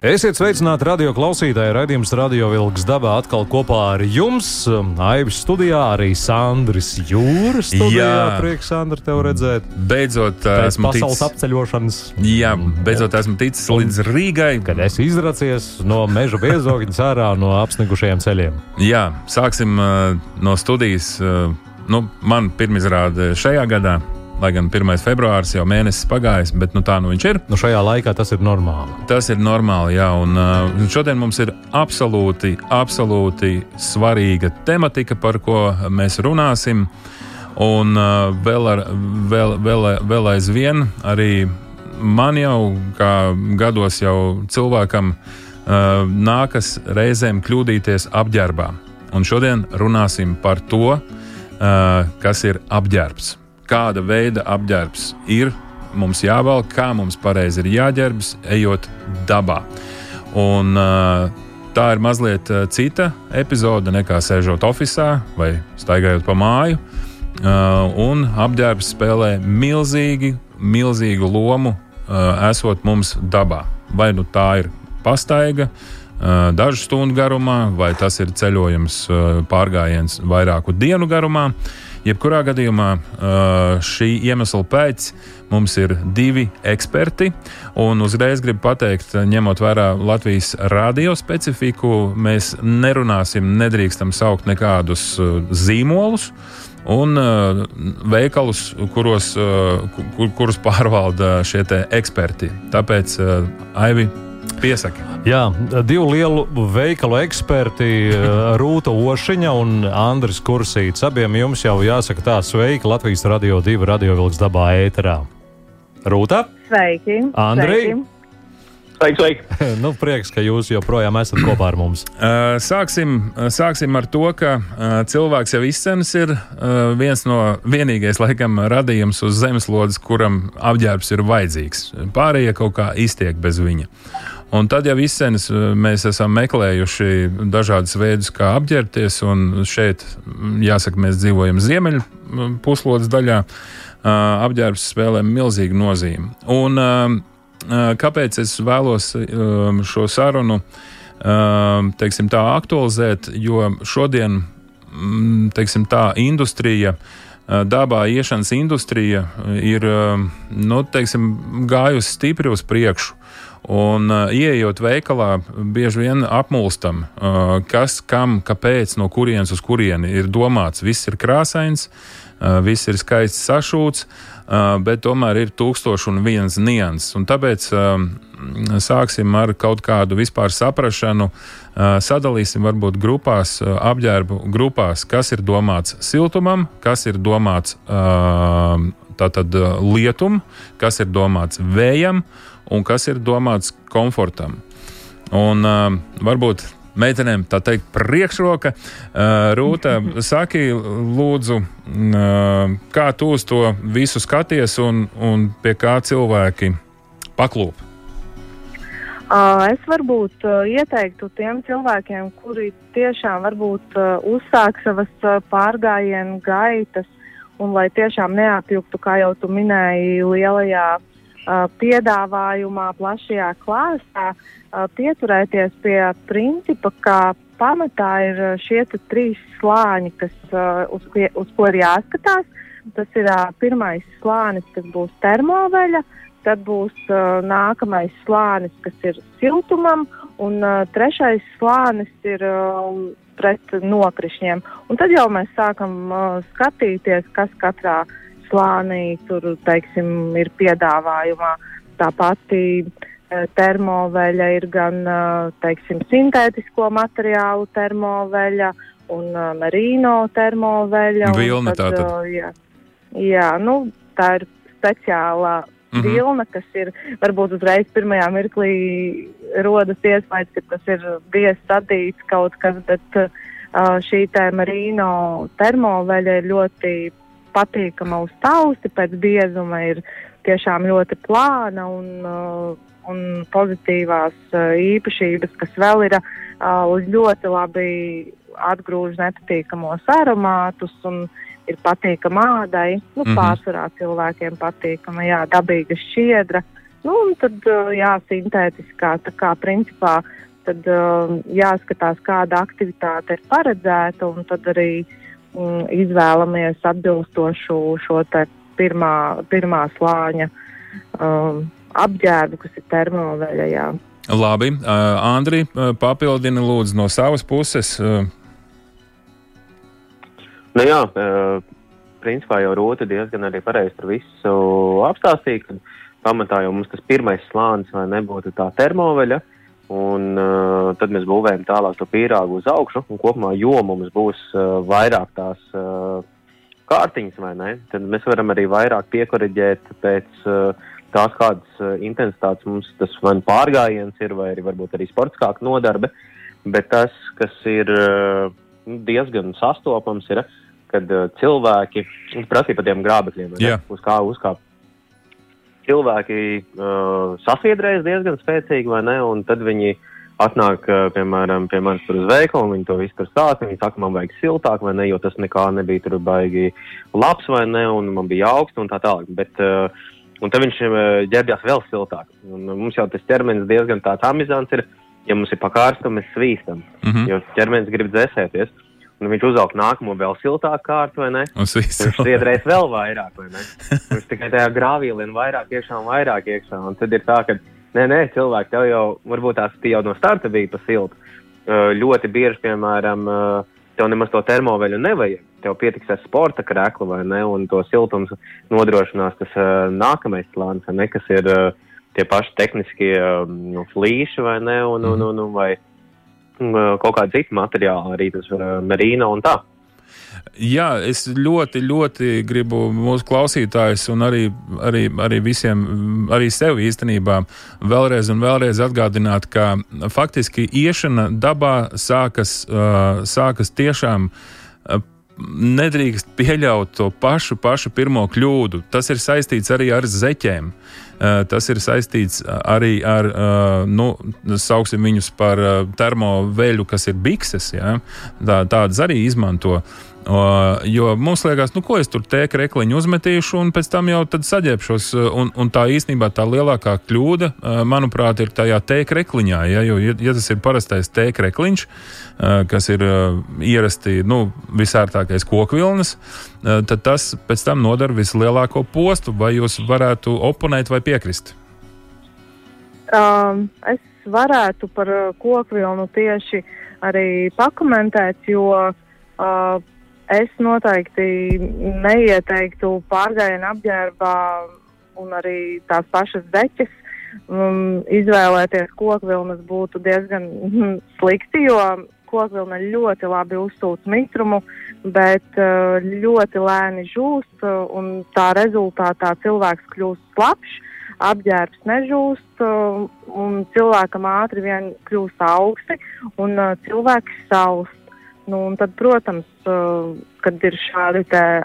Esiet sveicināti radio klausītāji. Radījums Radio Vilks dabā atkal kopā ar jums. Aivis studijā arī Sandris Jūras studijā. Jā. Prieks, Sandra, tev redzēt. Beidzot, Pēc esmu pasaules ticis, apceļošanas. jā, beidzot esmu ticis līdz Rīgai. Kad esi izracies no meža biezokļa ārā no apsnigušajiem ceļiem. Jā, sāksim uh, no studijas. Uh, nu, man pirmizrāde šajā gadā, lai gan 1. februāris jau mēnesis pagājis, bet nu, tā nu viņš ir. Nu, šajā laikā tas ir normāli. Tas ir normāli, jā, un uh, šodien mums ir absolūti, absolūti svarīga tematika, par ko mēs runāsim. Un uh, vēl, ar, vēl, vēl, vēl aizvien arī man jau, kā gados jau cilvēkam, uh, nākas reizēm kļūdīties apģērbā. Un šodien runāsim par to, uh, kas ir apģērbs. Kāda veida apģērbs ir mums jāvelk, kā mums pareizi ir jāģērbjas, ejot dabā. Un, uh, tā ir mazliet uh, cita epizode nekā sēžot oficiālā vai staigājot pa māju. Uh, un apģērbs spēlē milzīgi, milzīgu lomu, uh, esot mums dabā. Vai nu tā ir pastaiga, uh, dažu stundu garumā, vai tas ir ceļojums, uh, pārgājiens vairāku dienu garumā. Jebkurā gadījumā šī iemesla pēc mums ir divi eksperti. Un uzreiz gribu pateikt, ņemot vērā Latvijas radio specifiku, mēs nerunāsim, nedrīkstam saukt nekādus zīmolus. Un uh, veikalus, kuros, uh, kur, kurus pārvalda šie eksperti. Tāpēc, uh, Aivi, piesaki. Jā, divu lielu veikalu eksperti, eh, Rūta Ošiņa un Andris Kursīts. Abiem jums jau jāsaka tā sveiki Latvijas radio divu radio vilks dabā ēterā. Rūta, Sveiki! Andrei? Sveiki. Sveiki, sveiki. nu prieks, ka jūs joprojām esat kopā ar mums. Uh, Sāksim, uh, sāksim ar to, ka cilvēks jau izcenis ir viens no vienīgais, laikam, radījums uz zemeslodes, kuram apģērbs ir vajadzīgs. Pārējie kaut kā iztiek bez viņa. Un tad jau izcenis mēs esam meklējuši dažādus veidus, kā apģērbties, šeit, jāsaka, mēs dzīvojam ziemeļu puslodes daļā. Apģērbs spēlē milzīgu nozīmi. Un, kāpēc es vēlos šo sarunu teiksim, tā, aktualizēt? Jo šodien teiksim, tā industrija. Dabā iešanas industrija ir nu, teiksim, gājusi stipri uz priekšu. Un, uh, ieejot veikalā, bieži vien apmulstam, uh, kas, kam, kāpēc, no kurienes uz kurieni ir domāts. Viss ir krāsains, uh, viss ir skaists sašūts, uh, bet tomēr ir tūkstoši un viens nianses. Un tāpēc uh, sāksim ar kaut kādu vispār saprašanu, uh, sadalīsim varbūt grupās, uh, apģērbu grupās, kas ir domāts siltumam, kas ir domāts uh, tātad uh, lietum, kas ir domāts vējam un kas ir domāts komfortam. Un uh, varbūt meitenēm tā teikt, priekšroka. Uh, Rūta, saki, lūdzu, uh, kā tu uz to visu skaties un, un pie kā cilvēki paklūp? Uh, es varbūt uh, ieteiktu tiem cilvēkiem, kuri tiešām varbūt uh, uzsāk savas uh, pārgājienu gaitas un lai tiešām neapjuktu, kā jau tu minēji, lielajā piedāvājumā, plašajā klāstā, pieturēties pie principa, ka pamatā ir šie trīs slāņi, kas, uz, uz ko ir jāskatās. Tas ir pirmais slānis, kas būs termoveļa, tad būs nākamais slānis, kas ir siltumam, un trešais slānis ir pret nokrišņiem. Un tad jau mēs sākam skatīties, kas katrā slānī tur, teiksim, ir piedāvājumā. Tā pati uh, termoveļa ir gan, uh, teiksim, sintētisko materiālu termoveļa un uh, merino termoveļa. Vilna tātad. Uh, jā, jā, nu, tā ir speciālā Mhm. vilna, kas ir varbūt uzreiz pirmajā mirklī rodas iespējas, ka tas ir bijis sadīts kaut kas, bet uh, šī te marīno termoveļa ir ļoti patīkama uz tausti, pēc biezuma ir tiešām ļoti plāna un, uh, un pozitīvās uh, īpašības, kas vēl ir uh, ļoti labi atgrūž nepatīkamos aromātus un ir patīkama ādai. Nu, mm -hmm. Pārsvarā cilvēkiem patīkama, jā, dabīga šķiedra. Nu, un tad, uh, jā, sintētiskā, tā kā principā, tad uh, jāskatās, kāda aktivitāte ir paredzēta, un tad arī mm, izvēlamies atbilstošu šo pirmā, pirmā slāņa um, apģērbu, kas ir termoveļa. Labi, uh, Andri, papildini lūdzu no savas puses. Uh. Nu jā, uh, principā jau Rūta diezgan arī pareizi par visu apstāstīja, ka pamatā jau mums tas pirmais slānis vai nebūtu tā termoveļa, un uh, tad mēs būvējam tālāk to pīrāgu uz augšu, un kopumā jo mums būs uh, vairāk tās uh, kārtiņas, vai ne? Tad mēs varam arī vairāk piekoriģēt pēc uh, tās, kādas uh, intensitātes mums tas vai nu pārgājiens ir, vai arī varbūt arī sportiskāka nodarbe. Bet tas, kas ir uh, diezgan sastopams, ir, kad uh, cilvēki prasīja par tiem grābekļiem, yeah. uz kā uzkāpt. Cilvēki uh, sasviedrējas diezgan spēcīgi, vai ne? Un tad viņi uh, atnāk, piemēram, pie manis tur uz veikalu, un viņi to visu tur stāsta. Viņi saka, man vajag siltāk, vai ne, jo tas nekā nebija tur baigi labs, vai ne, un man bija augsts un tā tālāk. Bet, uh, un tad viņš ģērbjās vēl siltāk. Un mums jau tas ķermenis diezgan tāds amizants ir, ja mums ir pakārsta, mēs svīstam, mm -hmm. jo ķermenis grib dzēsēties. Un viņš uzauga nākamo vēl siltāku kārtu, vai ne? Viņš sviedrēs vēl vairāk, vai ne? Viņš tikai tajā grāvī lien vairāk iekšā un vairāk iekšā. Un tad ir tā, ka Nē, nē, cilvēki tev jau, varbūt tās jau no starta bija pa siltu. Uh, ļoti bieži, piemēram, uh, tev nemaz to termoveļu nevajag. Tev pietiks ar sporta krēklu vai ne, un to siltums nodrošinās tas uh, nākamais ne, kas ir tie paši tehniskie uh, flīši vai ne, un, un, un, un vai kaut kādi citi materiāli, arī tas merīna un tā. Jā, es ļoti, ļoti gribu mūsu klausītājus un arī, arī, arī visiem, arī sev īstenībā vēlreiz un vēlreiz atgādināt, ka faktiski iešana dabā sākas, sākas tiešām. Nedrīkst pieļaut to pašu, pašu pirmo kļūdu. Tas ir saistīts arī ar zeķiem. Uh, tas ir saistīts arī ar, uh, nu, sauksim viņus par termoveļu, kas ir bikses. Ja? Tā, tādas arī izmanto. Uh, Jo mums liekas, nu, ko es tur tēku rekliņu uzmetīšu, un pēc tam jau saģērbšos. Un, un tā īstenībā tā lielākā kļūda, manuprāt, ir tajā tēku rekliņā. Ja, jo, ja, ja tas ir parastais tēku rekliņš, kas ir ierasti nu, visērtākais kokvilnas, tad tas pēc tam nodara vislielāko postu. Vai jūs varētu oponēt vai piekrist? Um, es varētu par kokvilnu tieši arī pakomentēt, jo uh, Es noteikti neieteiktu pārgājienu apģērbā un arī tās pašas deķes. Um, izvēlēties kokvilnas būtu diezgan mm, slikti, jo kokvilna ļoti labi uzsūc mitrumu, bet uh, ļoti lēni žūst, uh, un tā rezultātā cilvēks kļūst slapjš, apģērbs nežūst, uh, un cilvēkam ātri vien kļūst augsti, un uh, cilvēks saust. Nu, tad, protams, kad ir šādi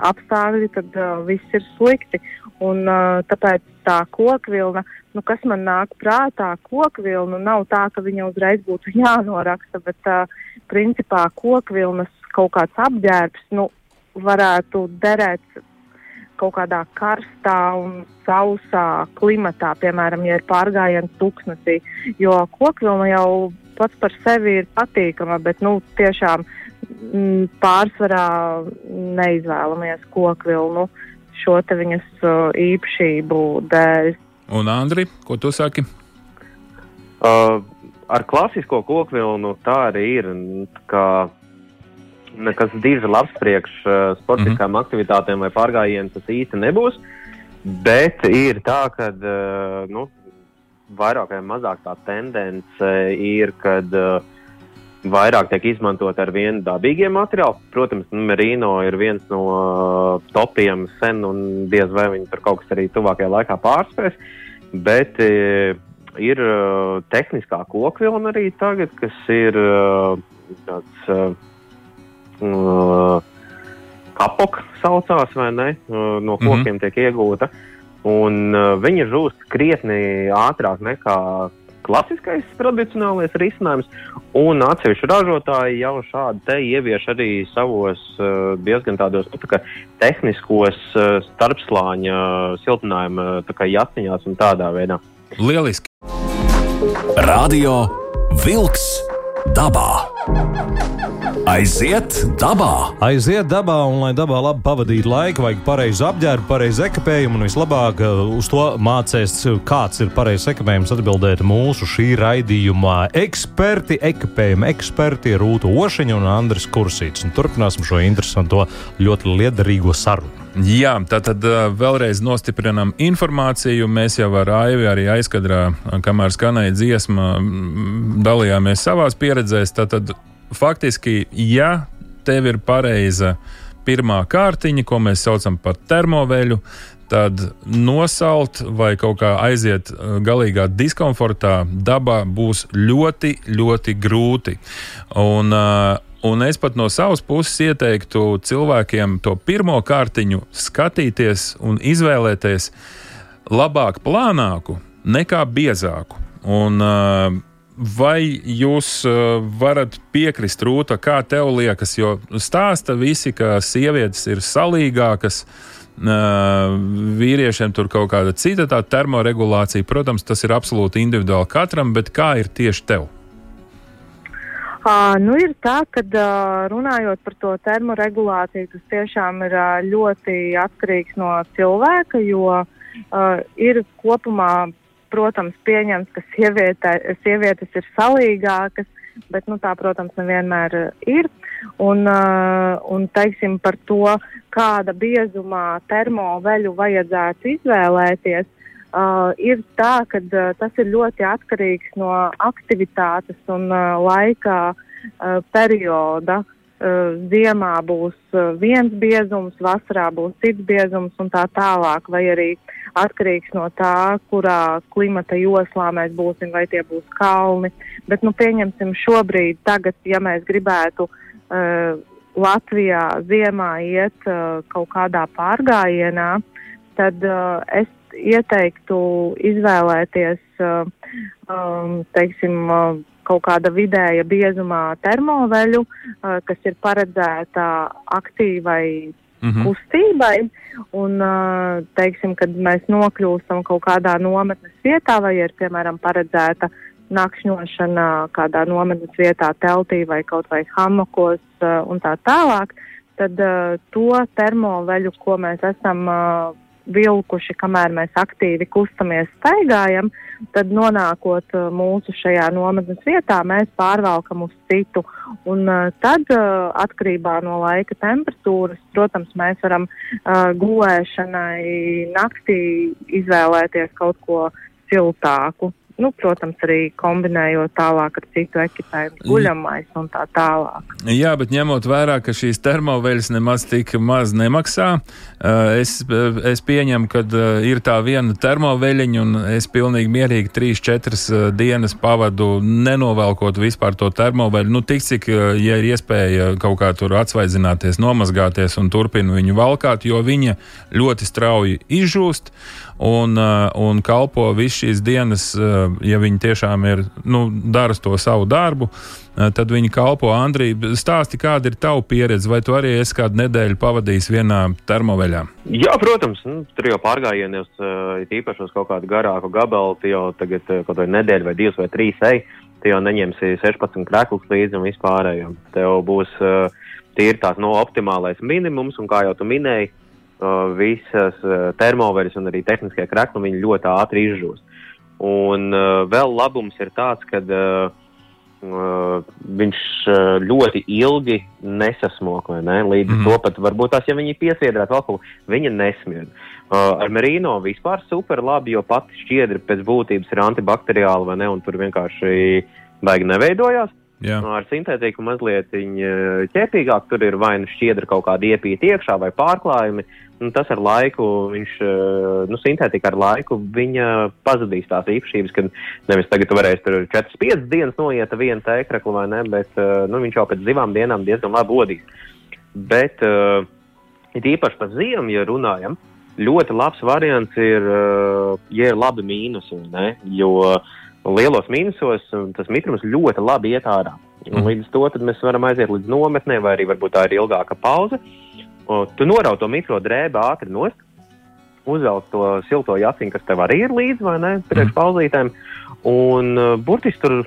apstākļi, tad viss ir slikti. Un, tāpēc tā kokvilna, nu, kas man nāk prātā, kokvilna nav tā, ka viņa uzreiz būtu jānoraksta, bet principā kokvilnas kaut kāds apģērbs nu, varētu derēt kaut kādā karstā un sausā klimatā, piemēram, ja ir pārgājiens tūkstnesī, jo kokvilna jau pats par sevi ir patīkama, bet nu, tiešām pārsvarā neizvēlamies kokvilnu šo te viņas uh, īpašību dēļ. Un, Andri, ko tu saki? Uh, ar klasisko kokvilnu tā arī ir. Kā nekas diži labs priekš uh, sportiskām mm -hmm. aktivitātēm vai pārgājieniem tas īsti nebūs. Bet ir tā, ka uh, nu, vairāk vai mazāk tā tendence ir, kad uh, vairāk tiek izmantot ar vienu dabīgiem materiāliem. Protams, merino ir viens no uh, topiem sen, un diez vai viņi tur kaut kas arī tuvākajā laikā pārspēs. Bet uh, ir uh, tehniskā kokvilna arī tagad, kas ir tāds. Kapoka saucās, vai ne? No kokiem mm -hmm. tiek iegūta. Un viņa žūst krietni ātrāk nekā klasiskais tradicionālais risinājums, un atsevišķi ražotāji jau šādu te ievieš arī savos uh, diezgan tādos nu, tā tehniskos uh, starpslāņa siltinājuma jāciņās un tādā veidā. Lieliski! Radio Vilks dabā! Aiziet dabā! Aiziet dabā, un lai dabā labi pavadītu laiku, vajag pareizu apģērbu, pareizu ekipējumu, un vislabāk uh, uz to mācēs, kāds ir pareizs ekipējums, atbildēt mūsu šī raidījuma eksperti, ekipējuma eksperti Rūta Ošiņa un Andris Kursīts. Un turpināsim šo interesanto, ļoti liederīgo sarunu. Jā, tā tad uh, vēlreiz nostiprinām informāciju. Mēs jau ar Aivi arī aizkadrā, kamēr skanēja dziesma, dalījāmies savās pieredzēs. Tātad faktiski, ja tev ir pareiza pirmā kārtiņa, ko mēs saucam par termoveļu, tad nosalt vai kaut kā aiziet uh, galīgā diskomfortā dabā būs ļoti, ļoti grūti. Un, uh, Un es pat no savas puses ieteiktu cilvēkiem to pirmo kārtiņu skatīties un izvēlēties labāk plānāku nekā biezāku. Un, uh, Vai jūs uh, varat piekrist, Rūta, kā tev liekas, jo stāsta visi, ka sievietes ir salīgākas, uh, vīriešiem tur kaut kāda cita tā termoregulācija. Protams, tas ir absolūti individuāli katram, bet kā ir tieši tev? Uh, nu ir tā, ka uh, runājot par to termoregulāciju, tas tiešām ir uh, ļoti atkarīgs no cilvēka, jo uh, ir kopumā protams, pieņemts, ka sieviete, sievietes ir salīgākas, bet nu, tā, protams, nevienmēr ir. Uh, un teiksim par to, kāda biezumā termoveļu vajadzētu izvēlēties, uh, ir tā, ka uh, tas ir ļoti atkarīgs no aktivitātes un uh, laika uh, perioda. Uh, ziemā būs uh, viens biezums, vasarā būs cits biezums un tā tālāk, vai arī atkarīgs no tā, kurā klimata joslā mēs būsim, vai tie būs kalni. Bet, nu, pieņemsim šobrīd, tagad, ja mēs gribētu uh, Latvijā ziemā iet uh, kaut kādā pārgājienā, tad uh, es ieteiktu izvēlēties, uh, um, teiksim, uh, kaut kāda vidēja biezumā termoveļu, uh, kas ir paredzēta aktīvai mm -hmm. kustībai. Un, teiksim, kad mēs nokļūstam kaut kādā nometnes vietā, vai ir, piemēram, paredzēta nakšņošana kādā nometnes vietā, teltī vai kaut vai hamakos un tā tālāk, tad to termoveļu, ko mēs esam vilkuši, kamēr mēs aktīvi kustamies, staigājam, tad nonākot uh, mūsu šajā nometnes vietā, mēs pārvalkam uz citu. Un uh, tad, uh, atkarībā no laika temperatūras, protams, mēs varam gulēšanai naktī izvēlēties kaut ko siltāku nu, protams, arī kombinējot tālāk ar citu ekipējumu, guļamais un tā tālāk. Jā, bet ņemot vērā, ka šīs termoveļas nemaz tik maz nemaksā, eh, es, es pieņemu, ka eh, ir tā viena termoveļiņa, un es pilnīgi mierīgi 3-4 eh, dienas pavadu nenovelkot vispār to termoveļu. Nu, tik cik, ja ir iespēja kaut kā tur atsvaidzināties, nomazgāties un turpinu viņu valkāt, jo viņa ļoti strauji izžūst un, un kalpo visu šīs dienas ja viņi tiešām ir, nu, dara to savu darbu, tad viņi kalpo Andrija. Stāsti, kāda ir tava pieredze, vai tu arī esi kādu nedēļu pavadījis vienā termoveļā? Jā, protams, nu, tur jau pārgājienos, īpaši uz kaut kādu garāku gabalu, jau tagad kaut vai nedēļu vai divas vai trīs ej, tu jau neņemsi 16 krēklus līdzi un vispārējo. Tev būs tīri tās no optimālais minimums, un kā jau tu minēji, visas termoveļas un arī tehniskie krekli, viņi ļoti ātri izžūst. Un vēl labums ir tāds, ka viņš ļoti ilgi nesasmok, vai ne? Līdz mm -hmm. to pat varbūt tās, ja viņi piesiedrētu alkoholu, viņa nesmied. Uh, ar merino vispār super labi, jo pati šķiedra pēc būtības ir antibakteriāla, vai ne? Un tur vienkārši baigi neveidojās. Jā. Ar sintētiku mazliet ķēpīgāk, tur ir vai nu šķiedra kaut kāda iepīta iekšā vai pārklājumi. Uh, Nu, tas ar laiku, viņš, eh, nu, sintētika ar laiku, viņa pazudīs tās īpašības, ka nevis tagad varēs tur 4-5 dienas noiet vienu tēkraklu vai ne, bet, eh, nu, viņš jau pēc divām dienām diezgan labi odīs. Bet, uh, īpaši par ziemu, ja runājam, ļoti labs variants ir, uh, ja ir labi mīnusi, ne? jo lielos mīnusos tas mitrums ļoti labi iet ārā. Mhm. līdz to mēs varam aiziet līdz nometnē, vai arī varbūt tā ir ilgāka pauze. O, tu norauj to mikro drēbu ātri nost, uzvelk to silto jaciņu, kas tev arī ir līdzi, vai ne, priekš pauzītēm. Un uh, burtiski tur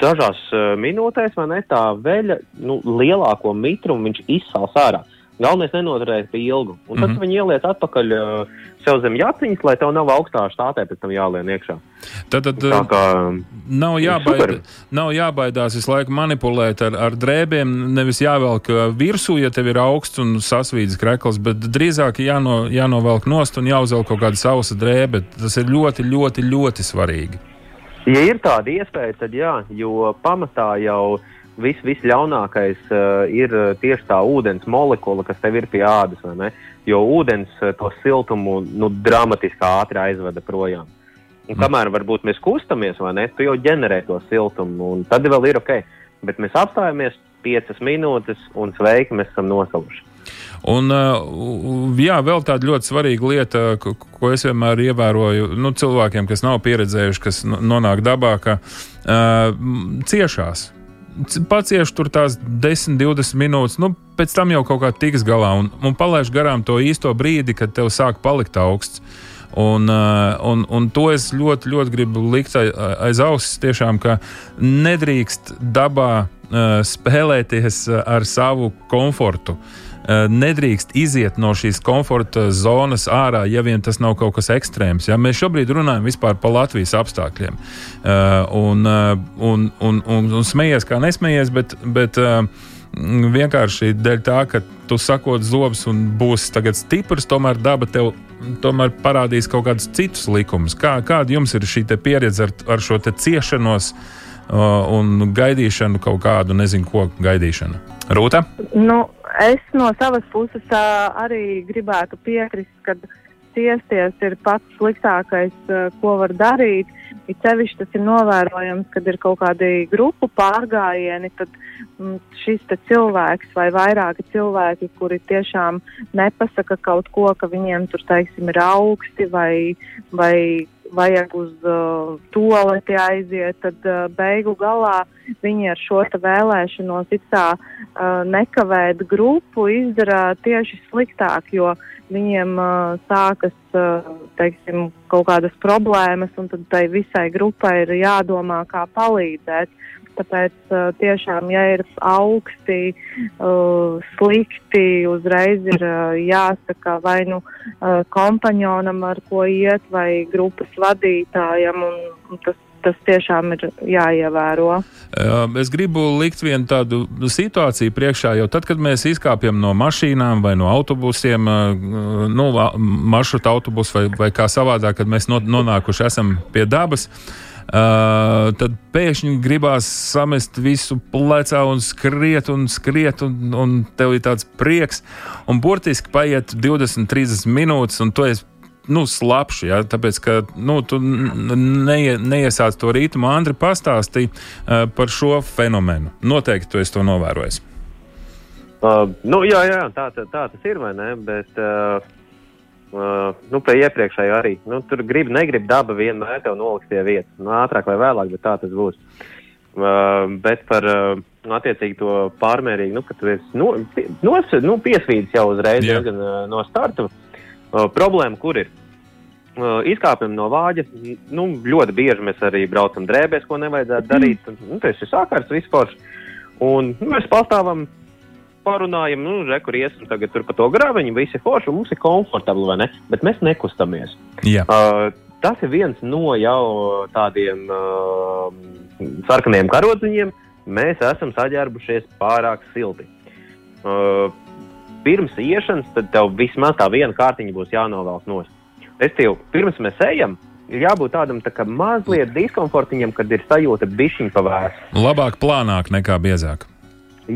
dažās uh, minūtēs, vai ne, tā veļa, nu, lielāko mitrumu viņš izsals ārā. Galvenais nenoturēt pie ilgu. Un tad mm -hmm. viņi ieliec atpakaļ uh, sev zem jaciņas, lai tev nav augstā štātē pēc tam jālien iekšā. Tad, tad Tā kā nav, super. jābaid, nav jābaidās visu laiku manipulēt ar, ar drēbēm, nevis jāvelk uh, virsū, ja tev ir augsts un sasvīdis krekls, bet drīzāk jāno, jānovelk nost un jāuzvelk kaut kāda sausa drēbe. Tas ir ļoti, ļoti, ļoti svarīgi. Ja ir tāda iespēja, tad jā, jo pamatā jau viss vis ļaunākais uh, ir uh, tieši tā ūdens molekula, kas tev ir pie ādas. Jo ūdens uh, to siltumu nu, dramatiski ātri aizveda projām. Un kamēr varbūt mēs kustamies, vai ne, tu jau ģenerē to siltumu, un tad vēl ir ok. Bet mēs apstājamies piecas minūtes, un sveiki, mēs esam nosaluši. Un, jā, vēl tāda ļoti svarīga lieta, ko, es vienmēr ievēroju nu, cilvēkiem, kas nav pieredzējuši, kas no- nonāk dabā, ka uh, ciešās. C- Pacieš tur tās 10, 20 minūtes, nu, pēc tam jau kaut kā tiks galā un, un palaiž garām to īsto brīdi, kad tev sāk palikt augsts. Un, uh, un, un to es ļoti, ļoti gribu likt ai- aiz auss, tiešām, ka nedrīkst dabā uh, spēlēties uh, ar savu komfortu. Uh, nedrīkst iziet no šīs komforta zonas ārā, ja vien tas nav kaut kas ekstrēms. Ja? Mēs šobrīd runājam par Latvijas apstākļiem. Uh, un, uh, un, un, un, un smējies kā nesmējies, bet, bet uh, mm, vienkārši dēļ tā, ka tu sakot zobus un būsi tagad stiprs, tomēr daba tev tomēr parādīs kaut kādus citus likumus. Kā, kāda jums ir šī pieredze ar, ar šo ciešanos uh, un gaidīšanu, kaut kādu nezinu, ko gaidīšanu? Rūta? Nu, es no savas puses ā, arī gribētu piekrist, ka ciesties ir pats sliktākais, ko var darīt. It sevišķi tas ir novērojams, kad ir kaut kādi grupu pārgājieni, tad mm, šis cilvēks vai vairāki cilvēki, kuri tiešām nepasaka kaut ko, ka viņiem tur, teiksim, ir augsti vai, vai vajag uz uh, toleti aiziet, tad uh, beigu galā viņi ar šo vēlēšanos it kā uh, nekavēt grupu izdara tieši sliktāk, jo viņiem uh, sākas uh, teiksim, kaut kādas problēmas, un tad tai visai grupai ir jādomā, kā palīdzēt. Tāpēc uh, tiešām, ja ir augsti, uh, slikti, uzreiz ir uh, jāsaka vai nu uh, kompanionam, ar ko iet, vai grupas vadītājam, un, un tas, tas tiešām ir jāievēro. Es gribu likt vienu tādu situāciju priekšā, jo tad, kad mēs izkāpjam no mašīnām vai no autobusiem, nu, maršruta autobusu vai, vai kā savādāk, kad mēs no- nonākuši esam pie dabas. Uh, tad pēkšņi gribās samest visu plecā un skriet un skriet, un, un tev ir tāds prieks. Un burtiski paiet 20, 30 minūtes, un tu esi nu, slapši. Ja? Tāpēc, ka nu, tu neie, neiesāc to rītumu, Andri, pastāstīja uh, par šo fenomenu. Noteikti tu to novērojis. Uh, nu, jā, jā, tā, tā, tā tas ir, vai ne? Bet, uh, uh, nu, pie iepriekšējā arī. Nu, tur grib, negrib daba vienmēr tev noliks pie vietas. Nu, ātrāk vai vēlāk, bet tā tas būs. Uh, bet par uh, nu, attiecīgi to pārmērīgu, nu, ka tu esi no, pie- nos, nu, piesvīdis jau uzreiz Jā. diezgan, uh, no starta. Uh, problēma, kur ir? Uh, izkāpjam no vāģa. Nu, ļoti bieži mēs arī braucam drēbēs, ko nevajadzētu darīt. Nu, tas ir sākārts vispār. Un nu, mēs pastāvam, parunājam, nu, re, kur iesim tagad tur pa to graviņu, visi forši, un mums ir komfortabli, vai ne? Bet mēs nekustamies. Jā. Uh, tas ir viens no jau tādiem uh, sarkaniem karodziņiem. Mēs esam saģērbušies pārāk silti. Uh, pirms iešanas, tev vismaz tā viena kārtiņa būs jānovelk no. Es tev, pirms mēs ejam, ir jābūt tādam tā kā mazliet diskomfortiņam, kad ir sajūta bišķiņa pavērs. Labāk plānāk nekā biezāk.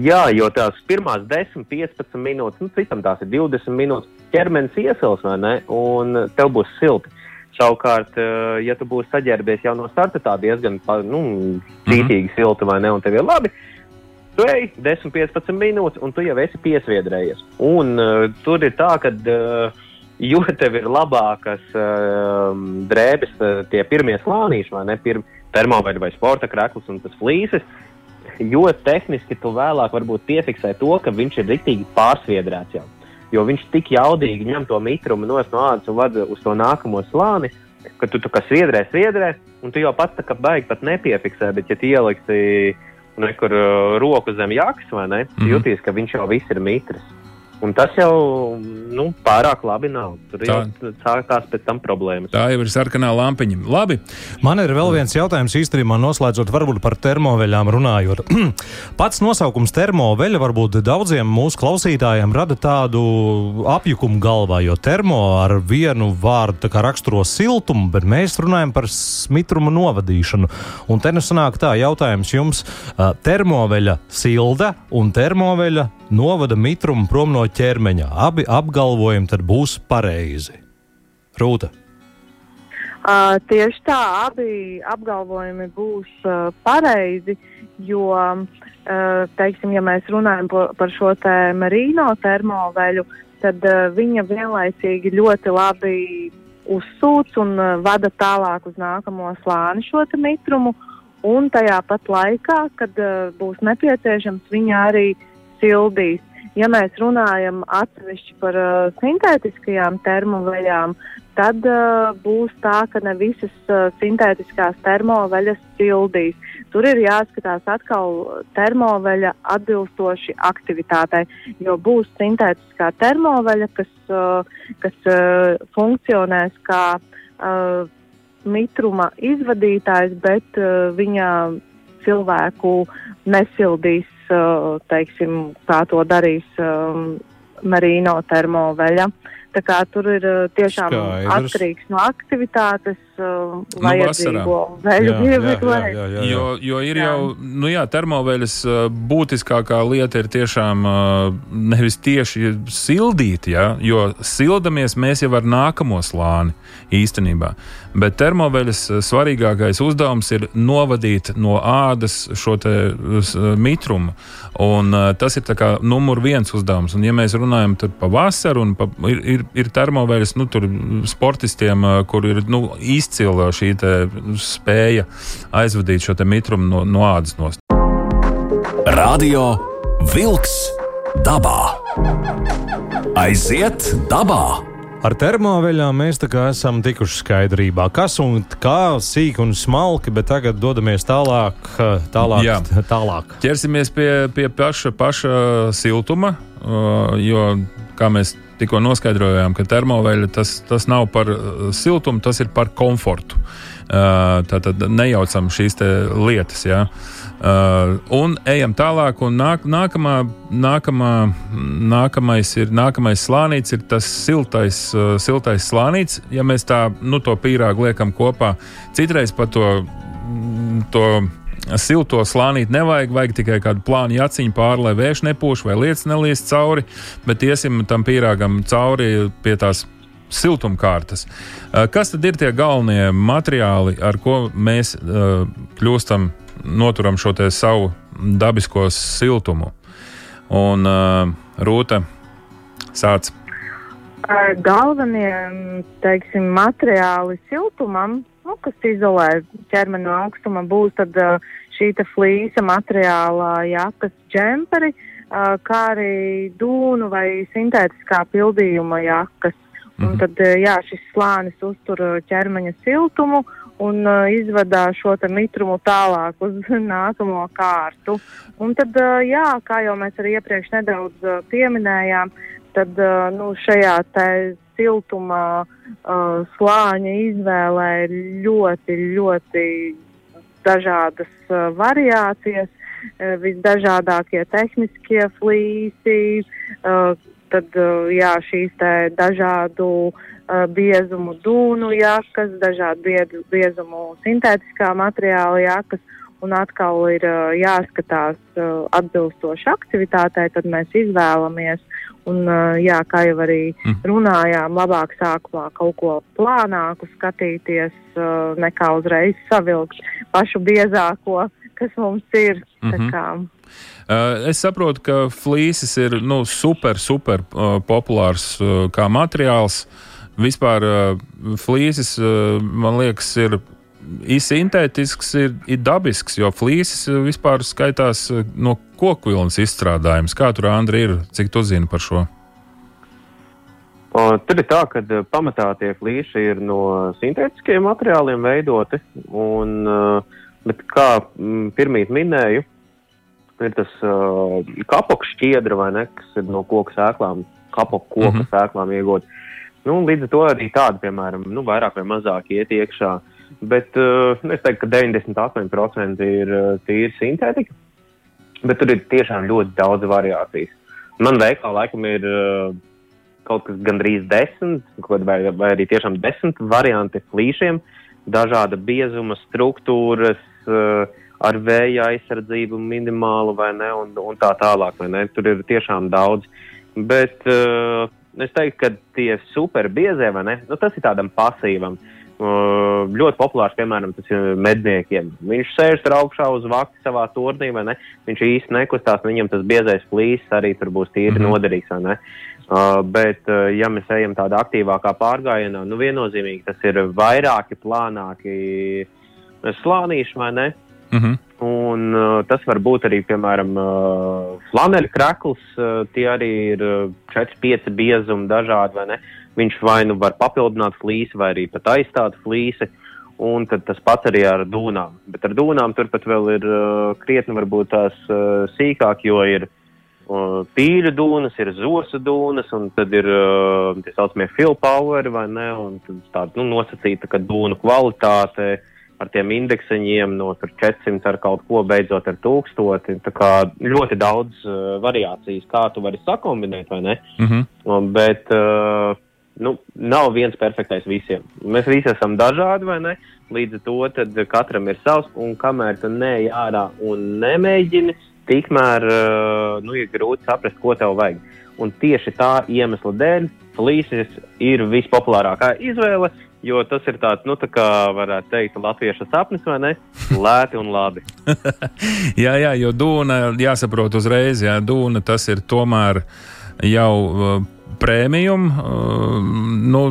Jā, jo tās pirmās 10, 15 minūtes, nu, citam tās ir 20 minūtes, ķermenis iesils, vai ne? Un tev būs silti. Savukārt, eh, ja tu būsi saģērbies jau no starta, tā diezgan nu, cītīgi silta, vai ne? Un tev ir labi. Tu ej 10, 15 minūtes, un tu jau esi piesviedrējies. Un uh, tur ir tā, ka. Uh, jo tev ir labākas uh, drēbes, uh, tie pirmie slānīši, vai ne, pirmie termoveļi vai sporta krekls un tas flīzes, jo tehniski tu vēlāk varbūt piefiksē to, ka viņš ir rīktīgi pārsviedrēts jau. Jo viņš tik jaudīgi ņem to mitrumu no ādas un vada uz to nākamo slāni, ka tu, tu kā sviedrē, sviedrē, un tu jau pats tā kā baigi pat nepiefiksē, bet ja ieliksi nekur uh, roku zem jakas, vai ne, mm -hmm. jutīs, ka viņš jau viss ir mitrs. Un tas jau nu, pārāk labi nav. Tur tā. jau sākās pēc tam problēmas. Tā jau ir sarkanā lampiņa. Labi. Man ir vēl viens jautājums īstenībā, noslēdzot varbūt par termoveļām runājot. Pats nosaukums termoveļa varbūt daudziem mūsu klausītājiem rada tādu apjukumu galvā, jo termo ar vienu vārdu raksturo siltumu, bet mēs runājam par smitrumu novadīšanu. Un te nu sanāk tā jautājums jums - termoveļa silda un termoveļa novada mitrumu prom no ķermeņa. Abi apgalvojumi tad būs pareizi. Rūta. Uh, tieši tā, abi apgalvojumi būs uh, pareizi, jo, uh, teiksim, ja mēs runājam par, par šo te marīno termoveļu, tad uh, viņa vienlaicīgi ļoti labi uzsūc un uh, vada tālāk uz nākamo slāni šo mitrumu, un tajā pat laikā, kad uh, būs nepieciešams, viņa arī sildīs. Ja mēs runājam atsevišķi par uh, sintētiskajām termoveļām, tad uh, būs tā, ka ne visas uh, sintētiskās termoveļas sildīs. Tur ir jāskatās atkal termoveļa atbilstoši aktivitātei, jo būs sintētiskā termoveļa, kas, uh, kas uh, funkcionēs kā uh, mitruma izvadītājs, bet uh, viņa cilvēku nesildīs teiksim, kā to darīs um, Marino termoveļa. Tā kā tur ir tiešām Skaidrs. atkarīgs no aktivitātes, uh, vajadzīgo no veļu iemeklēt. Jo, jo ir jā. jau, nu jā, termoveļas būtiskākā lieta ir tiešām uh, nevis tieši sildīt, ja, jo sildamies mēs jau ar nākamo slāni īstenībā. Bet termoveļas svarīgākais uzdevums ir novadīt no ādas šo mitrumu. Un, uh, tas ir numur viens uzdevums. Un, ja mēs runājam par vasaru, un pa, ir, ir, ir termoveļas nu, sportistiem, uh, kur ir nu, izcila šī spēja aizvadīt šo mitrumu no, no ādas nost. Radio Wolks dabā. Aiziet dabā! Ar termoveļām mēs esam tikuši skaidrībā, kas un kā sīk un smalki, bet tagad dodamies tālāk. tālāk, Jā. tālāk. Ķersimies pie, pie paša, paša siltuma, jo, kā mēs tikko noskaidrojām, ka termoveļa tas, tas nav par siltumu, tas ir par komfortu. Tātad nejaucam šīs lietas. Ja. Uh, un ejam tālāk, un nāk, nākamā, nākamā, nākamais, ir, nākamais slānis ir tas siltais, uh, siltais slānis. Ja mēs tā nu, to pīrāgu liekam kopā, citreiz pat to, to silto slānīt nevajag, vajag tikai kādu plānu jaciņu pāri, lai vējš nepūš vai lietas nelies cauri, bet iesim tam pīrāgam cauri pie tās siltumkārtas. Uh, kas tad ir tie galvenie materiāli, ar ko mēs uh, kļūstam? noturam šo savu dabisko siltumu. Un uh, rūta sāc. Galvenie teiksim, materiāli siltumam, nu, kas izolē ķermeni no augstuma, būs tad, uh, šī flīsa materiālā jakas džemperi, uh, kā arī dūnu vai sintētiskā pildījuma jakas. Mm -hmm. Un tad jā, šis slānis uztur ķermeņa siltumu un uh, izvada šo mitrumu tālāk uz nākamo kārtu. Un tad, uh, jā, kā jau mēs arī iepriekš nedaudz uh, pieminējām, tad uh, nu, šajā siltuma uh, slāņa izvēlē ir ļoti, ļoti dažādas uh, variācijas, uh, visdažādākie tehniskie flīsi, uh, tad uh, jā, šīs dažādu uh, biezumu dūnu jakas, dažādu biezumu sintētiskā materiāla jakas. Un atkal ir uh, jāskatās uh, atbilstoši aktivitātei, tad mēs izvēlamies. Un, uh, jā, kā jau arī mm. runājām, labāk sākumā kaut ko plānāku skatīties, uh, nekā uzreiz savilkt pašu biezāko kas mums ir. Mm. -hmm. Es saprotu, ka flīzes ir nu, super, super uh, populārs kā materiāls. Vispār flīzes, man liekas, ir ir sintētisks, ir, ir dabisks, jo flīzes uh, vispār skaitās uh, no koku vilnas izstrādājums. Kā tur, Andri, ir? Cik tu zini par šo? O, Tur ir tā, ka eh, pamatā tie flīši ir no sintētiskiem materiāliem veidoti. Un, eh, bet kā mm, pirmīt minēju, ir tas uh, kapoks šķiedra vai ne, kas ir no koku sēklām, kapoku koku mm. -hmm. sēklām iegūt. Nu, līdz ar to arī tādi, piemēram, nu, vairāk vai mazāk iet iekšā. Bet uh, es teiktu, ka 98% ir uh, tīri sintētika. Bet tur ir tiešām ļoti daudz variācijas. Man veikalā laikam ir uh, kaut kas gandrīz desmit, vai, vai arī tiešām desmit varianti flīšiem, dažāda biezuma, struktūras, uh, ar vēja aizsardzību minimālu vai ne, un, un tā tālāk. Tur ir tiešām daudz. Bet uh, es teiktu, ka tie super biezie, vai ne, nu, tas ir tādam pasīvam. Uh, ļoti populārs, piemēram, tas ir medniekiem. Viņš sēž tur augšā uz vakti savā turnī, vai ne? Viņš īsti nekustās, un viņam tas biezais flīzes arī tur būs tīri mm. -hmm. noderīgs, vai ne? Uh, bet, uh, ja mēs ejam tādā aktīvākā pārgājienā, nu viennozīmīgi tas ir vairāki plānāki slānīši, vai ne? Uh -huh. Un uh, tas var būt arī, piemēram, uh, flaneļa krekls. Uh, tie arī ir uh, 4-5 biezumi dažādi, vai ne? Viņš vai nu var papildināt flīsi, vai arī pat aizstāt flīsi. Un tas pats arī ar dūnām. Bet ar dūnām turpat vēl ir uh, krietni varbūt tās uh, sīkāk, jo ir uh, pīļu dūnas, ir zosu dūnas, un tad ir uh, tie saucamie fill power, vai ne? Un tāda nu, nosacīta, ka dūnu kvalitāte ar tiem indekseņiem no tur 400 ar kaut ko beidzot ar 1000. Tā kā ļoti daudz uh, variācijas, kā tu vari sakombinēt, vai ne? Uh -huh. Un, bet uh, nu, nav viens perfektais visiem. Mēs visi esam dažādi, vai ne? Līdz ar to katram ir savs, un kamēr tu neej ārā un nemēģini, tikmēr uh, nu, ir grūti saprast, ko tev vajag. Un tieši tā iemesla dēļ flīzes ir vispopulārākā izvēle, jo tas ir tāds, nu, tā kā varētu teikt, latviešu sapnis, vai ne? Lēti un labi. Jā, jā, jo dūna, jāsaprot uzreiz, jā, dūna tas ir tomēr jau uh, prēmijum, nu,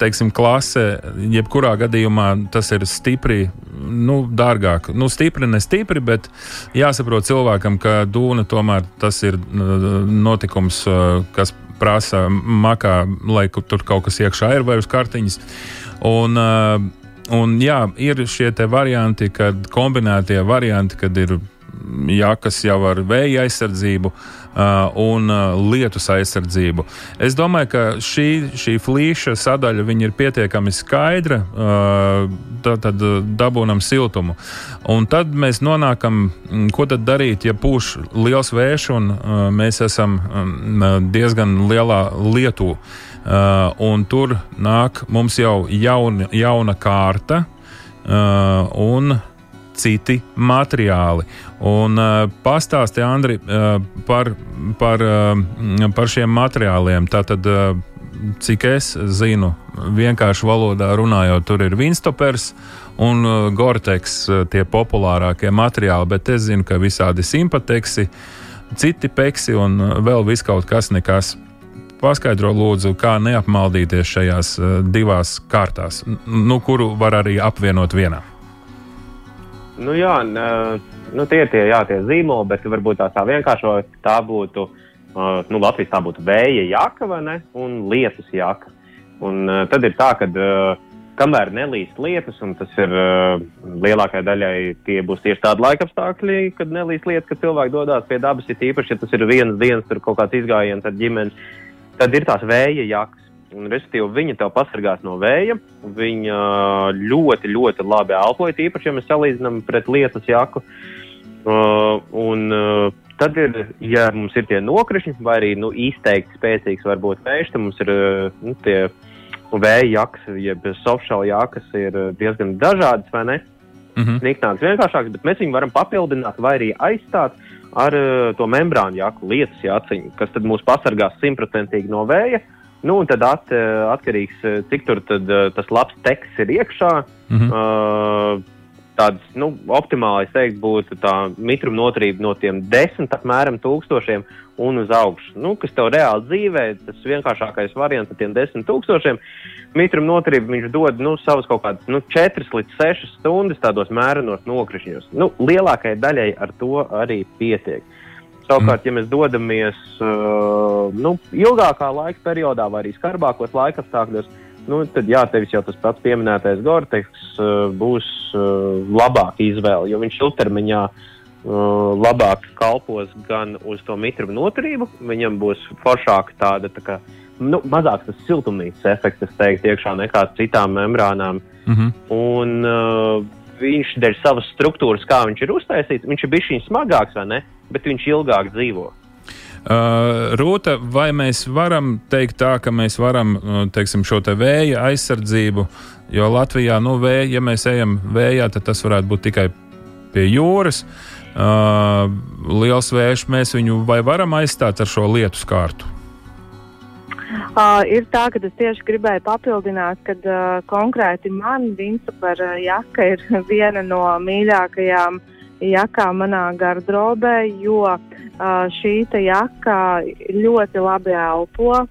teiksim, klase, jebkurā gadījumā tas ir stipri, nu, dārgāk. Nu, stipri, ne stipri, bet jāsaprot cilvēkam, ka dūna tomēr tas ir notikums, kas prasa makā, lai tur kaut kas iekšā ir vai uz kartiņas. Un, Un, jā, ir šie varianti, kad kombinētie varianti, kad ir jakas jau ar vēja aizsardzību un lietus aizsardzību. Es domāju, ka šī, šī flīša sadaļa ir pietiekami skaidra. Tad, tad dabūnam siltumu. Un tad mēs nonākam, ko tad darīt, ja pūš liels vējš un mēs esam diezgan lielā lietū. Un tur nāk mums jau jauna, jauna kārta uh, un citi materiāli. Un uh, pastāsti, Andri, uh, par, par, uh, par šiem materiāliem. Tātad, uh, cik es zinu, vienkārši valodā runājot, tur ir Vinstopers un uh, Gorteks, uh, tie populārākie materiāli, bet es zinu, ka visādi simpateksi, citi peksi un uh, vēl viskaut kas nekas. Paskaidro, lūdzu, kā neapmaldīties šajās uh, divās kārtās, nu, kuru var arī apvienot vienā. Nu, jā, nē, nu, tie ir tie, jā, tie zīmoli, bet varbūt tā, tā vienkāršo tā būtu. Uh, nu, Latvijas tā būtu vēja jaka vai ne? Un lietus jaka. Un, uh, tad ir tā, ka uh, kamēr nelīst lietus, un tas ir uh, lielākajai daļai tie būs tieši tādi laikapstākļi, kad nelīst lietus, kad cilvēki dodas pie dabas, ir īpaši, ja tas ir vienas dienas, kaut kāds izgājiens ar ģimeni, tad ir tās vēja jakas. Un, respektīvi, viņa tev pasargās no vēja. Viņa ļoti, ļoti labi elpoja, īpaši, ja mēs salīdzinām pret lietus jaku. Uh, un, uh, tad ir, ja mums ir tie nokrišņi, vai arī nu, izteikti spēcīgs, varbūt vējš, tad mums ir uh, nu, tie vēja jakas, jeb softshell jakas, ir uh, diezgan dažādas, vai ne? Mm -hmm. Sniegtāks, vienkāršāks, bet mēs viņu varam papildināt vai arī aizstāt ar uh, to membrānu jaku, lietus jāciņu, kas tad mūs pasargās simtprocentīgi no vēja. Nu, un tad at, uh, atkarīgs, uh, cik tur tad, uh, tas labs teksts ir iekšā. Mm -hmm. Uh, tādas, nu, optimāli, es teiktu, būtu tā mitruma noturība no tiem desmit apmēram tūkstošiem un uz augšu. Nu, kas tev reāli dzīvē, tas vienkāršākais variants ar tiem desmit tūkstošiem. Mitruma noturība viņš dod, nu, savas kaut kādas, nu, četras līdz sešas stundas tādos mērenos nokrišņos. Nu, lielākajai daļai ar to arī pietiek. Savukārt, ja mēs dodamies uh, nu, ilgākā laika periodā vai arī skarbākos laika apstākļos, nu, tad jā, tevis jau tas pats pieminētais Gorteks uh, būs uh, labāka izvēle, jo viņš ilgtermiņā uh, labāk kalpos gan uz to mitrumu noturību, viņam būs foršāka tāda tā kā, nu, mazāks tas siltumnīcas efekts, es teiktu, iekšā nekā citām membrānām. Mm -hmm. Un, uh, viņš dēļ savas struktūras, kā viņš ir uztaisīts, viņš ir bijis smagāks, vai ne? Bet viņš ilgāk dzīvo. Uh, Rūta, vai mēs varam teikt tā, ka mēs varam uh, teiksim, šo te vēja aizsardzību, jo Latvijā, nu, vēja, ja mēs ejam vējā, tad tas varētu būt tikai pie jūras. Uh, liels vējš, mēs viņu vai varam aizstāt ar šo lietu skārtu? Uh, ir tā, ka es tieši gribēju papildināt, ka uh, konkrēti man Vinstapara uh, jaka ir viena no mīļākajām jakām manā gardrobē, jo šī jaka ļoti labi elpo.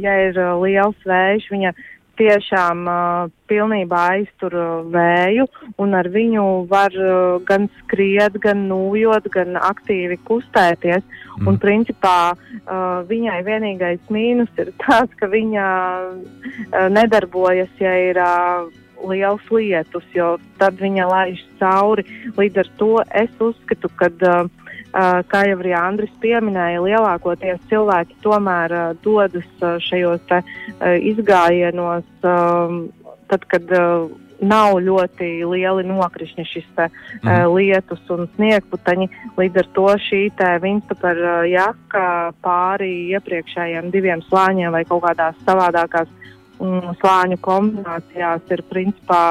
Ja ir liels vējš, viņa tiešām uh, pilnībā aiztur uh, vēju, un ar viņu var uh, gan skriet, gan nūjot, gan aktīvi kustēties. Mm. Un, principā, uh, viņai vienīgais mīnus ir tas, ka viņa uh, nedarbojas, ja ir uh, liels lietus, jo tad viņa laiž cauri. Līdz ar to es uzskatu, ka. Uh, Uh, kā jau arī Andris pieminēja, lielākoties cilvēki tomēr uh, dodas šajos te, izgājienos, um, tad, kad nav ļoti lieli nokrišņi, šis te, mm. uh, lietus un sniegputeņi. Līdz ar to šī vinstapara uh, jaka pāri iepriekšējiem diviem slāņiem vai kaut kādās savādākās um, slāņu kombinācijās ir principā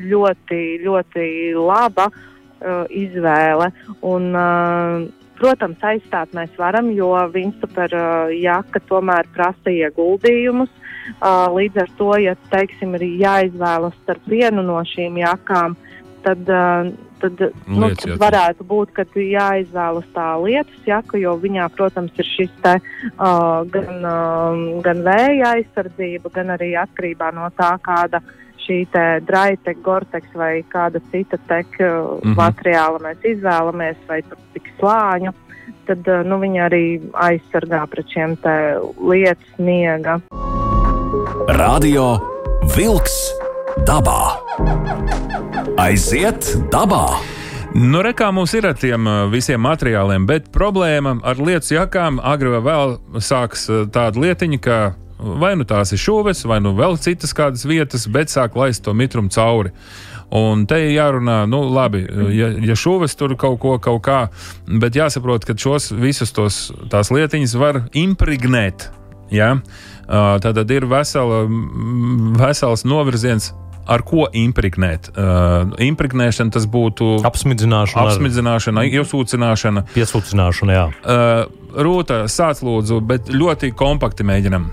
ļoti, ļoti laba uh, izvēle. Un, uh, protams, aizstāt mēs varam, jo Vinstupera uh, jaka tomēr prasa ieguldījumus. Uh, līdz ar to, ja teiksim, ir jāizvēlas starp vienu no šīm jakām, tad, uh, tad, nu, Lietas tad varētu būt, ka jāizvēlas tā lietus jaka, jo viņā, protams, ir šis te, uh, gan, uh, gan vēja aizsardzība, gan arī atkarībā no tā, kāda šī draite, gorteks vai kāda cita tek uh, mm. -hmm. materiāla mēs izvēlamies, vai tik slāņu, tad uh, nu, viņi arī aizsargā pret šiem te lietu sniega. Radio Wolks dabā. Aiziet dabā! Nu, rekā mums ir ar tiem uh, visiem materiāliem, bet problēma ar lietu jakām agri vai vēl sāks uh, tāda lietiņa, ka vai nu tās ir šūves, vai nu vēl citas kādas vietas, bet sāk laist to mitrumu cauri. Un te ir jārunā, nu, labi, ja, ja šūves tur kaut ko, kaut kā, bet jāsaprot, ka šos visus tos tās lietiņas var impregnēt. Ja? Tad tad ir vesela, mm, vesels novirziens, ar ko impregnēt. Uh, impregnēšana tas būtu Apsmidzināšana, apsmidzināšana, iesūcināšana. piesūcināšana, jā. Uh, Rūta, sāc lūdzu, bet ļoti kompakti mēģinam.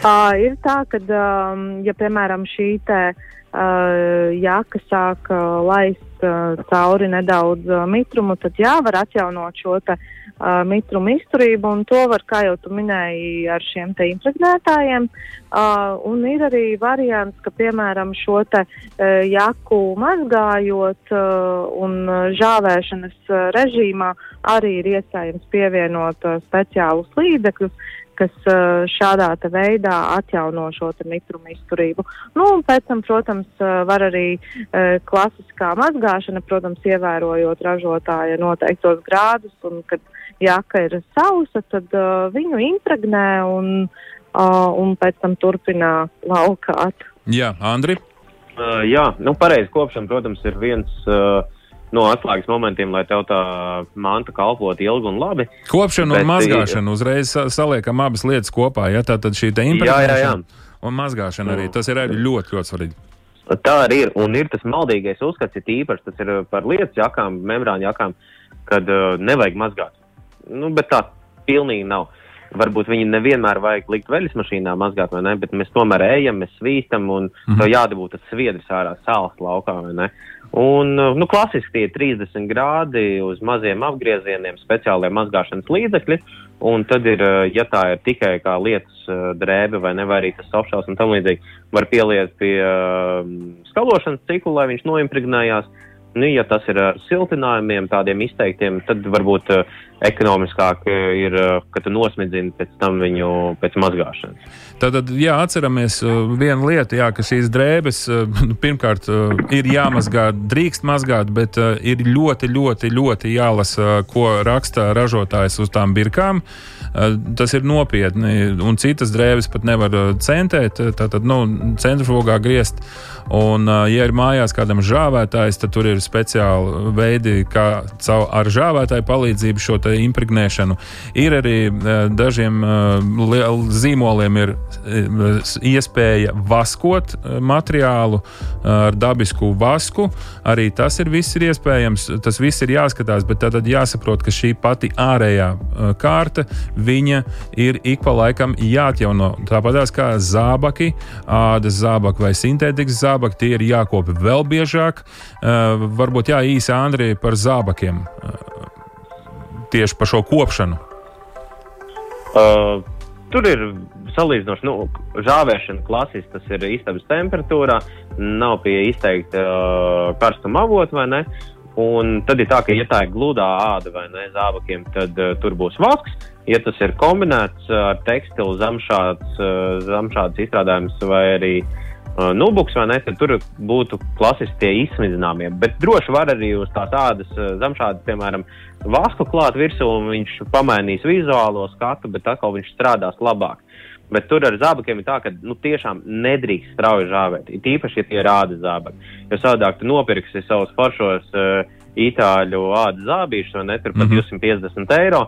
Uh, ir tā, ka, um, ja piemēram šī te, uh, jaka sāk uh, laist uh, cauri nedaudz uh, mitrumu, tad jā, var atjaunot šo te, uh, mitrumu izturību, un to var, kā jau tu minēji, ar šiem te impregnētājiem. Uh, un ir arī variants, ka, piemēram, šo te uh, jaku mazgājot uh, un žāvēšanas uh, režīmā arī ir iespējams pievienot uh, speciālus līdzekļus, kas uh, šādā veidā atjauno šo te mitrumu izturību. Nu, un pēc tam, protams, uh, var arī uh, klasiskā mazgāšana, protams, ievērojot ražotāja noteiktos grādus, un kad jaka ir sausa, tad viņu impregnē un, un pēc tam turpina laukāt. Jā, Andri. Uh, jā, nu, pareizi kopšana, protams, ir viens uh, no atslēgas momentiem, lai tev tā manta kalpotu ilgi un labi. Kopšana Bet, un mazgāšana uzreiz sa- saliekam abas lietas kopā. Ja? Šī Jā, jā, jā. impregnēšana un mazgāšana arī tas ir arī ļoti, ļoti svarīgi. Tā arī ir. Un ir tas maldīgais uzskats, ir īpaši tas ir par lietas jakām, membrānu jakām, kad uh, nevajag mazgāt. Nu, bet tā pilnīgi nav. Varbūt viņi nevienmēr vajag likt veļas mašīnā mazgāt, ne, bet mēs tomēr ejam, mēs svīstam un mm -hmm. tev jādabūt tas sviedris ārā sāls laukā. Un, nu, klasiski tie ir 30 grādi uz maziem apgriezieniem, speciāliem mazgāšanas līdzekļi. Un tad, ir, ja tā ir tikai kā lietas drēbe vai ne, vai arī tas softšāls un tam līdzīgi, var pieliet pie uh, skalošanas ciklu, lai viņš noimpregnējās. Nu, ja tas ir ar siltinājumiem, tādiem izteiktiem, tad varbūt uh, ekonomiskāk ir, uh, ka tu nosmidzini pēc tam viņu pēc mazgāšanas. Tātad, jā, atceramies uh, vienu lietu, jā, ka šīs drēbes nu, pirmkārt ir jāmazgā, drīkst mazgāt, bet ir ļoti, ļoti, ļoti jālasa, ko raksta ražotājs uz tām birkām. Tas ir nopietni, un citas drēbes pat nevar centēt, tātad, nu, centrifugā griezt. Un, ja ir mājās kādam žāvētājs, tad tur ir speciāli veidi, kā caur ar žāvētāju palīdzību šo impregnēšanu. Ir arī dažiem zīmoliem ir iespēja vaskot materiālu ar dabisku vasku. Arī tas ir viss ir iespējams. Tas viss ir jāskatās, bet tad jāsaprot, ka šī pati ārējā kārta ir ik pa laikam jāatjauno. Tāpat kā zābaki, ādas zābaki vai sintētikas zābaki tie ir jākopja vēl biežāk. Varbūt jā, īsi Andrija par zābakiem, tieši par šo kopšanu. Uh, tur ir salīdzinoši, nu, žāvēšana klasiski, tas ir istabas temperatūrā, nav pie izteikta uh, karstuma avota vai ne. Un tad ir tā, ka, ja tā ir gludā āda vai ne zābakiem, tad uh, tur būs vasks. Ja tas ir kombinēts ar tekstilu, zemšāds, uh, zemšāds izstrādājums vai arī uh, uh, nubuks, vai ne, tad tur būtu klasiski tie izsmidzināmie. Bet droši var arī uz tās ādas uh, zemšādas, piemēram, vasku klāt virsū, un viņš pamainīs vizuālo skatu, bet atkal viņš strādās labāk. Bet tur ar zābakiem ir tā, ka nu, tiešām nedrīkst strauji žāvēt. It īpaši, ja tie ir ādas zābaki. Jo savādāk tu nopirksi savus foršos uh, itāļu ādas zābīšus, vai ne, tur pat mm -hmm. 250 eiro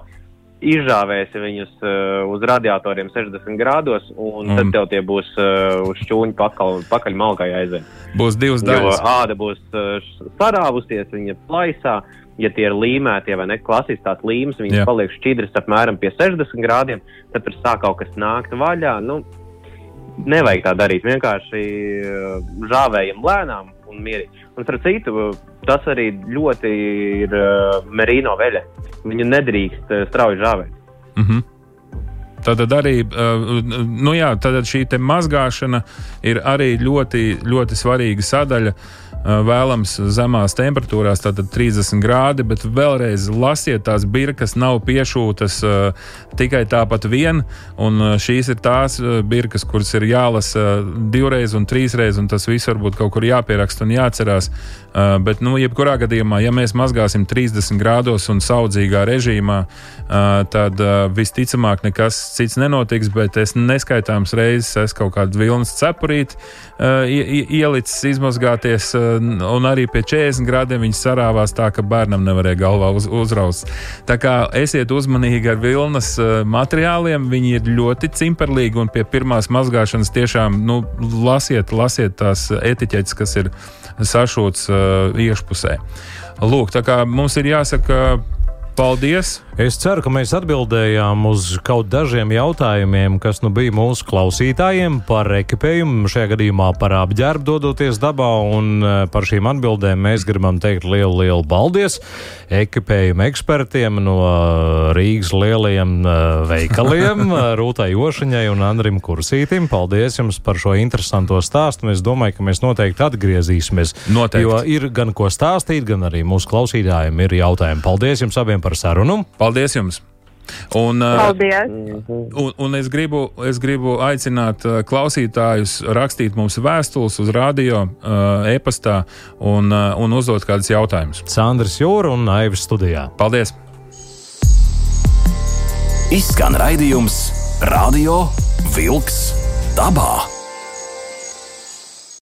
izžāvēsi viņus uh, uz radiatoriem 60 grādos, un mm. tad tev tie būs uh, uz šķūņa pakaļ, pakaļ malkai aiziet. Būs divas daļas. Jo āda būs uh, sarāvusies, viņa plaisā. Ja tie ir līmēti, vai ne klasiski tās līmes, viņas Jā. paliek šķidras apmēram pie 60 grādiem, tad tur sāk kaut kas nākt vaļā. Nu, nevajag tā darīt. Vienkārši žāvējam lēnām un mierīgi. Un, starp citu, tas arī ļoti ir uh, merino veļa. Viņu nedrīkst uh, strauji žāvēt. Mm -hmm. Tad arī uh, nu jā, šī mazgāšana ir arī ļoti, ļoti svarīga sadaļa. Vēlams zemās temperatūrās, tātad 30 grādi, bet vēlreiz lasiet tās birkas, nav piešūtas tikai tāpat vien. Un šīs ir tās birkas, kuras ir jālasa divreiz un trīsreiz, un tas viss varbūt kaut kur jāpieraksta un jāatcerās. Bet, nu, jebkurā gadījumā, ja mēs mazgāsim 30 grādos un saudzīgā režīmā, tad visticamāk nekas cits nenotiks, bet es neskaitāms reizes esmu kaut kādu vilnas cepurīti ielicis izmazgāties un arī pie 40 grādiem viņš sarāvās tā, ka bērnam nevarēja galvā uz, uzraust. Tā kā esiet uzmanīgi ar vilnas uh, materiāliem, viņi ir ļoti cimperlīgi un pie pirmās mazgāšanas tiešām nu, lasiet, lasiet tās etiķetes, kas ir sašūts uh, iekšpusē. Lūk, tā kā mums ir jāsaka Paldies! Es ceru, ka mēs atbildējām uz kaut dažiem jautājumiem, kas nu bija mūsu klausītājiem par ekipējumu, šajā gadījumā par apģērbu dodoties dabā, un e, par šīm atbildēm mēs gribam teikt lielu, lielu paldies ekipējuma ekspertiem no Rīgas lielajiem e, veikaliem, Rūtai Jošiņai un Andrim Kursītim. Paldies jums par šo interesanto stāstu, un es domāju, ka mēs noteikti atgriezīsimies. Noteikti. Jo ir gan ko stāstīt, gan arī mūsu klausītājiem ir jautājumi. Paldies jums abiem par sarunu! Paldies jums! Un, Paldies! Un, un es, gribu, es gribu aicināt klausītājus rakstīt mums vēstules uz radio, e-pastā un, un uzdot kādus jautājumus. Sandrs Jūra un Aivis studijā. Paldies! Izskan raidījums Radio Vilks dabā.